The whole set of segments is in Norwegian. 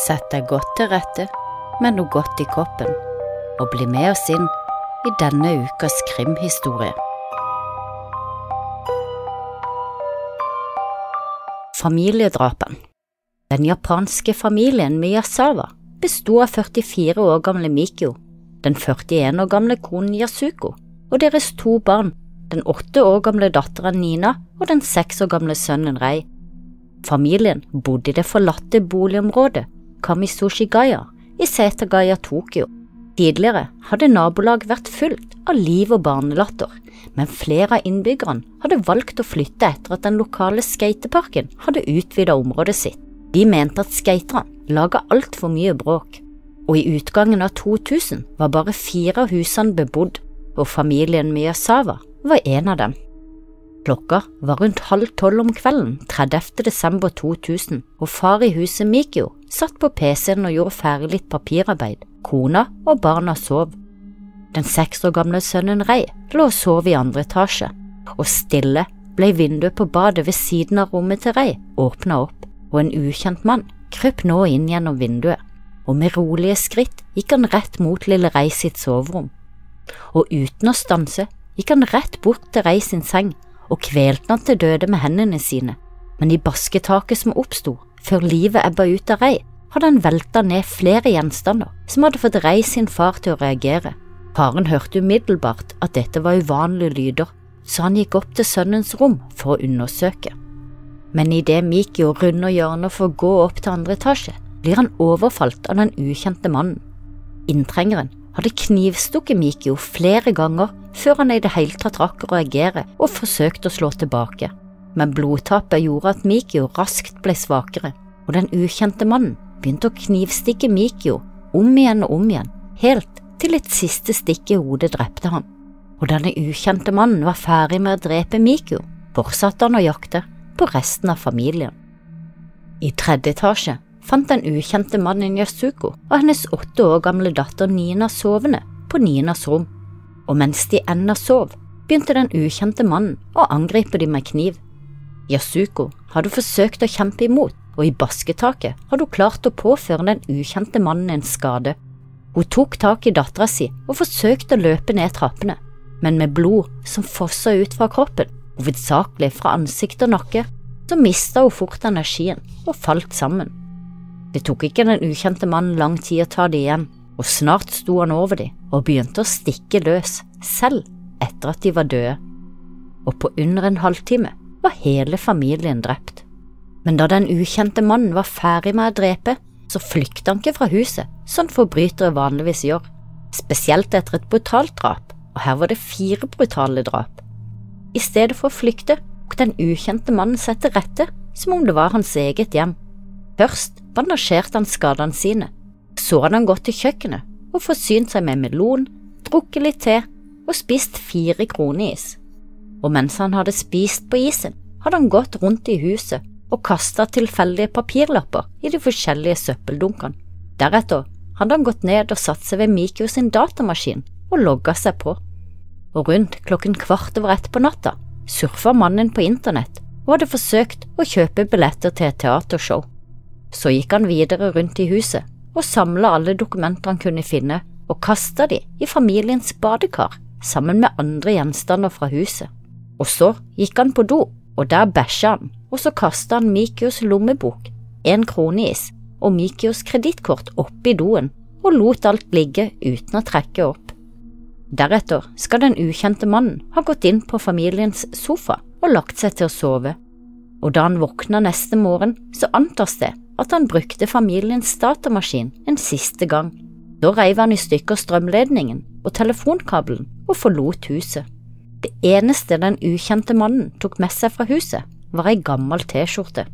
Sett deg godt til rette med noe godt i koppen, og bli med oss inn i denne ukas krimhistorie. Familiedrapen Den japanske familien Miyazawa besto av 44 år gamle Mikio, den 41 år gamle konen Yasuko og deres to barn, den åtte år gamle datteren Nina og den seks år gamle sønnen Rei. Familien bodde i det forlatte boligområdet Kamisoshigaya i Setagaya, Tokyo. Tidligere hadde nabolaget vært fullt av liv og barnelatter, men flere av innbyggerne hadde valgt å flytte etter at den lokale skateparken hadde utvidet området sitt. De mente at skaterne laga altfor mye bråk, og i utgangen av 2000 var bare fire av husene bebodd, og familien Miyasawa var en av dem. Klokka var rundt halv tolv om kvelden 30. desember 2000, og far i huset Mikio satt på PC-en og gjorde ferdig litt papirarbeid. Kona og barna sov. Den seks år gamle sønnen Rei lå og sov i andre etasje, og stille ble vinduet på badet ved siden av rommet til Rei åpna opp, og en ukjent mann krøp nå inn gjennom vinduet, og med rolige skritt gikk han rett mot lille Rei sitt soverom. Og uten å stanse gikk han rett bort til Rei sin seng og kvelte han til døde med hendene sine, men i basketaket som oppsto før livet ebba ut av Rei, hadde han velta ned flere gjenstander som hadde fått Rei sin far til å reagere. Faren hørte umiddelbart at dette var uvanlige lyder, så han gikk opp til sønnens rom for å undersøke. Men idet Mikio runder hjørnet for å gå opp til andre etasje, blir han overfalt av den ukjente mannen. Inntrengeren hadde knivstukket Mikio flere ganger før han i det hele tatt rakk å reagere og forsøkte å slå tilbake. Men blodtapet gjorde at Mikio raskt ble svakere, og den ukjente mannen begynte å knivstikke Mikio om igjen og om igjen, helt til et siste stikk i hodet drepte han. Og denne ukjente mannen var ferdig med å drepe Mikio, fortsatte han å jakte på resten av familien. I tredje etasje fant den ukjente mannen Yasuko og hennes åtte år gamle datter Nina sovende på Ninas rom, og mens de ennå sov, begynte den ukjente mannen å angripe dem med kniv. Yasuko hadde forsøkt å kjempe imot, og i basketaket hadde hun klart å påføre den ukjente mannen en skade. Hun tok tak i dattera si og forsøkte å løpe ned trappene, men med blod som fossa ut fra kroppen, hovedsakelig fra ansikt og nakke, så mista hun fort energien og falt sammen. Det tok ikke den ukjente mannen lang tid å ta det igjen, og snart sto han over dem og begynte å stikke løs, selv etter at de var døde. Og på under en halvtime var hele familien drept. Men da den ukjente mannen var ferdig med å drepe, så flykta han ikke fra huset, som forbrytere vanligvis gjør, spesielt etter et brutalt drap, og her var det fire brutale drap. I stedet for å flykte tok den ukjente mannen seg til rette som om det var hans eget hjem. Først bandasjerte han skadene sine, så hadde han gått til kjøkkenet og forsynt seg med melon, drukket litt te og spist fire kroneis. Og mens han hadde spist på isen, hadde han gått rundt i huset og kasta tilfeldige papirlapper i de forskjellige søppeldunkene. Deretter hadde han gått ned og satt seg ved Mikio sin datamaskin og logga seg på. Og rundt klokken kvart over ett på natta surfa mannen på internett og hadde forsøkt å kjøpe billetter til et teatershow. Så gikk han videre rundt i huset og samla alle dokumenter han kunne finne, og kasta de i familiens badekar sammen med andre gjenstander fra huset. Og så gikk han på do, og der bæsja han, og så kasta han Mikios lommebok, en kroneis og Mikios kredittkort oppi doen og lot alt ligge uten å trekke opp. Deretter skal den ukjente mannen ha gått inn på familiens sofa og lagt seg til å sove, og da han våkna neste morgen, så antas det at han brukte familiens datamaskin en siste gang. Da reiv han i stykker strømledningen og telefonkabelen og forlot huset. Det eneste den ukjente mannen tok med seg fra huset, var ei gammel T-skjorte.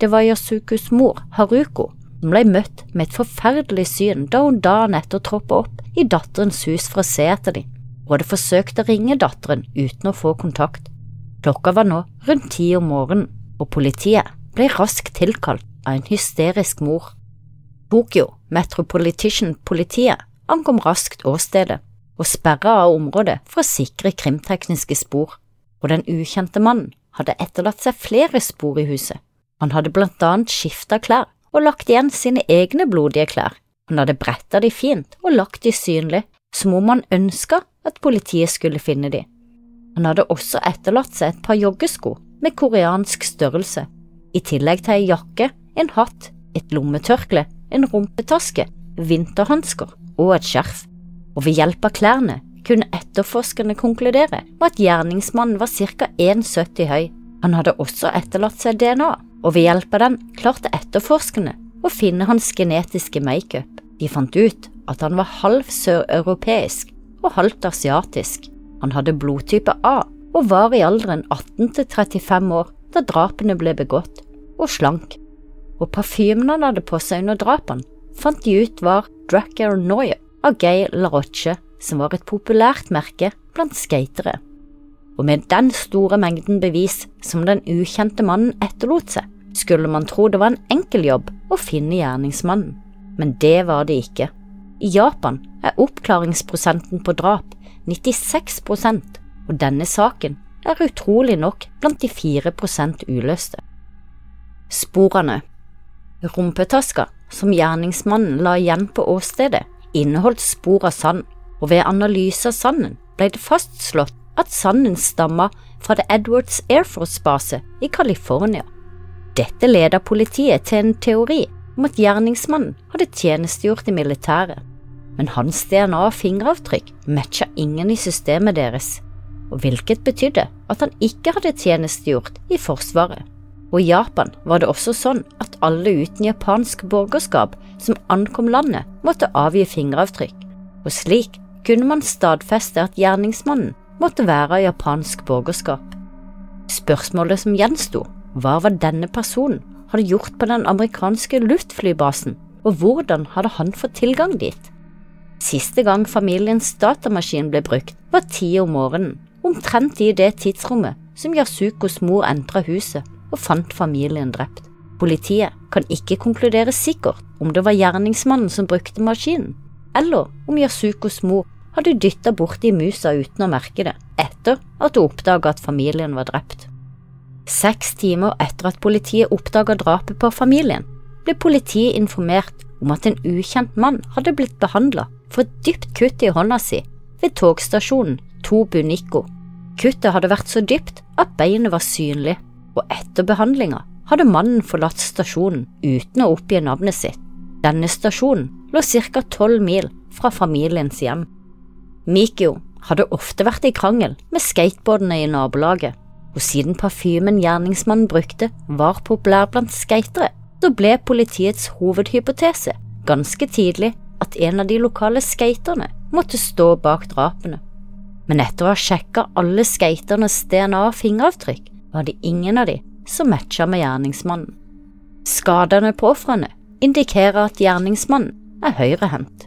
Det var Yasukus mor, Haruko, som ble møtt med et forferdelig syn da hun dagen etter troppa opp i datterens hus for å se etter dem, og hadde forsøkt å ringe datteren uten å få kontakt. Klokka var nå rundt ti om morgenen, og politiet ble raskt tilkalt av en hysterisk mor. Bokyo, Metropolitan-politiet ankom raskt åstedet og sperra av området for å sikre krimtekniske spor, og den ukjente mannen hadde etterlatt seg flere spor i huset. Han hadde blant annet skifta klær og lagt igjen sine egne blodige klær. Han hadde bretta de fint og lagt de synlig, som om han ønska at politiet skulle finne de. Han hadde også etterlatt seg et par joggesko med koreansk størrelse, i tillegg til ei jakke, en hatt, et lommetørkle, en rumpetaske, vinterhansker og et skjerf. Og ved hjelp av klærne kunne etterforskerne konkludere med at gjerningsmannen var ca. 1,70 høy. Han hadde også etterlatt seg DNA, og ved hjelp av den klarte etterforskerne å finne hans genetiske makeup. De fant ut at han var halv søreuropeisk og halvt asiatisk. Han hadde blodtype A og var i alderen 18 til 35 år da drapene ble begått, og slank. Og parfymen han hadde på seg under drapene, fant de ut var Dracker Noye av Gay LaRoche, som var et populært merke blant skatere. Og med den store mengden bevis som den ukjente mannen etterlot seg, skulle man tro det var en enkel jobb å finne gjerningsmannen, men det var det ikke. I Japan er oppklaringsprosenten på drap 96% og denne saken er utrolig nok blant de 4% uløste. Sporene Rumpetaska som gjerningsmannen la igjen på åstedet, inneholdt spor av sand, og ved analyse av sanden ble det fastslått at sanden stammer fra The Edwards Air Force Base i California. Dette leder politiet til en teori om at gjerningsmannen hadde tjenestegjort i militæret, men hans DNA og fingeravtrykk matcha ingen i systemet deres, og hvilket betydde at han ikke hadde tjenestegjort i Forsvaret. Og i Japan var det også sånn at alle uten japansk borgerskap som ankom landet, måtte avgi fingeravtrykk, og slik kunne man stadfeste at gjerningsmannen måtte være av japansk borgerskap. Spørsmålet som gjensto, var hva denne personen hadde gjort på den amerikanske luftflybasen, og hvordan hadde han fått tilgang dit? Siste gang familiens datamaskin ble brukt, var ti om morgenen, omtrent i det tidsrommet som Yasukos mor entra huset og fant familien drept. Politiet kan ikke konkludere sikkert om det var gjerningsmannen som brukte maskinen, eller om Yasukos mor hadde dytta borti musa uten å merke det, etter at hun oppdaga at familien var drept. Seks timer etter at politiet oppdaga drapet på familien, ble politiet informert om at en ukjent mann hadde blitt behandla for et dypt kutt i hånda si ved togstasjonen Tobu Nikko. Kuttet hadde vært så dypt at beinet var synlig, og etter behandlinga hadde mannen forlatt stasjonen uten å oppgi navnet sitt. Denne stasjonen lå ca. tolv mil fra familiens hjem. Mikio hadde ofte vært i krangel med skateboardene i nabolaget, og siden parfymen gjerningsmannen brukte var populær blant skatere, så ble politiets hovedhypotese ganske tidlig at en av de lokale skaterne måtte stå bak drapene. Men etter å ha sjekka alle skaternes DNA og fingeravtrykk, var det ingen av de som matcha med gjerningsmannen. Skadene på ofrene indikerer at gjerningsmannen er høyrehendt.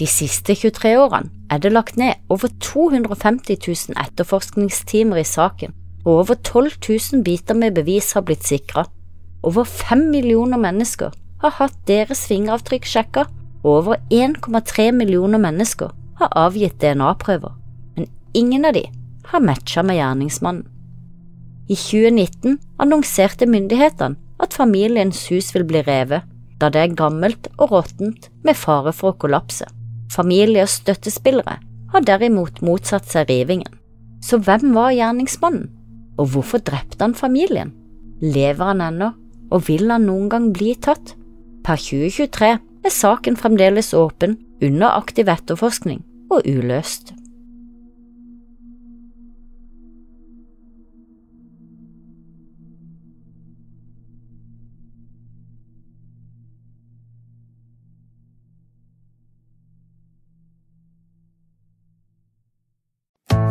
De siste 23 årene er det lagt ned over 250 000 etterforskningstimer i saken, og over 12 000 biter med bevis har blitt sikra. Over 5 millioner mennesker har hatt deres fingeravtrykk sjekka, og over 1,3 millioner mennesker har avgitt DNA-prøver, men ingen av de har matcha med gjerningsmannen. I 2019 annonserte myndighetene at familiens hus vil bli revet, da det er gammelt og råttent med fare for å kollapse. Familie og støttespillere har derimot motsatt seg rivingen. Så hvem var gjerningsmannen, og hvorfor drepte han familien? Lever han ennå, og vil han noen gang bli tatt? Per 2023 er saken fremdeles åpen, under aktiv etterforskning og uløst.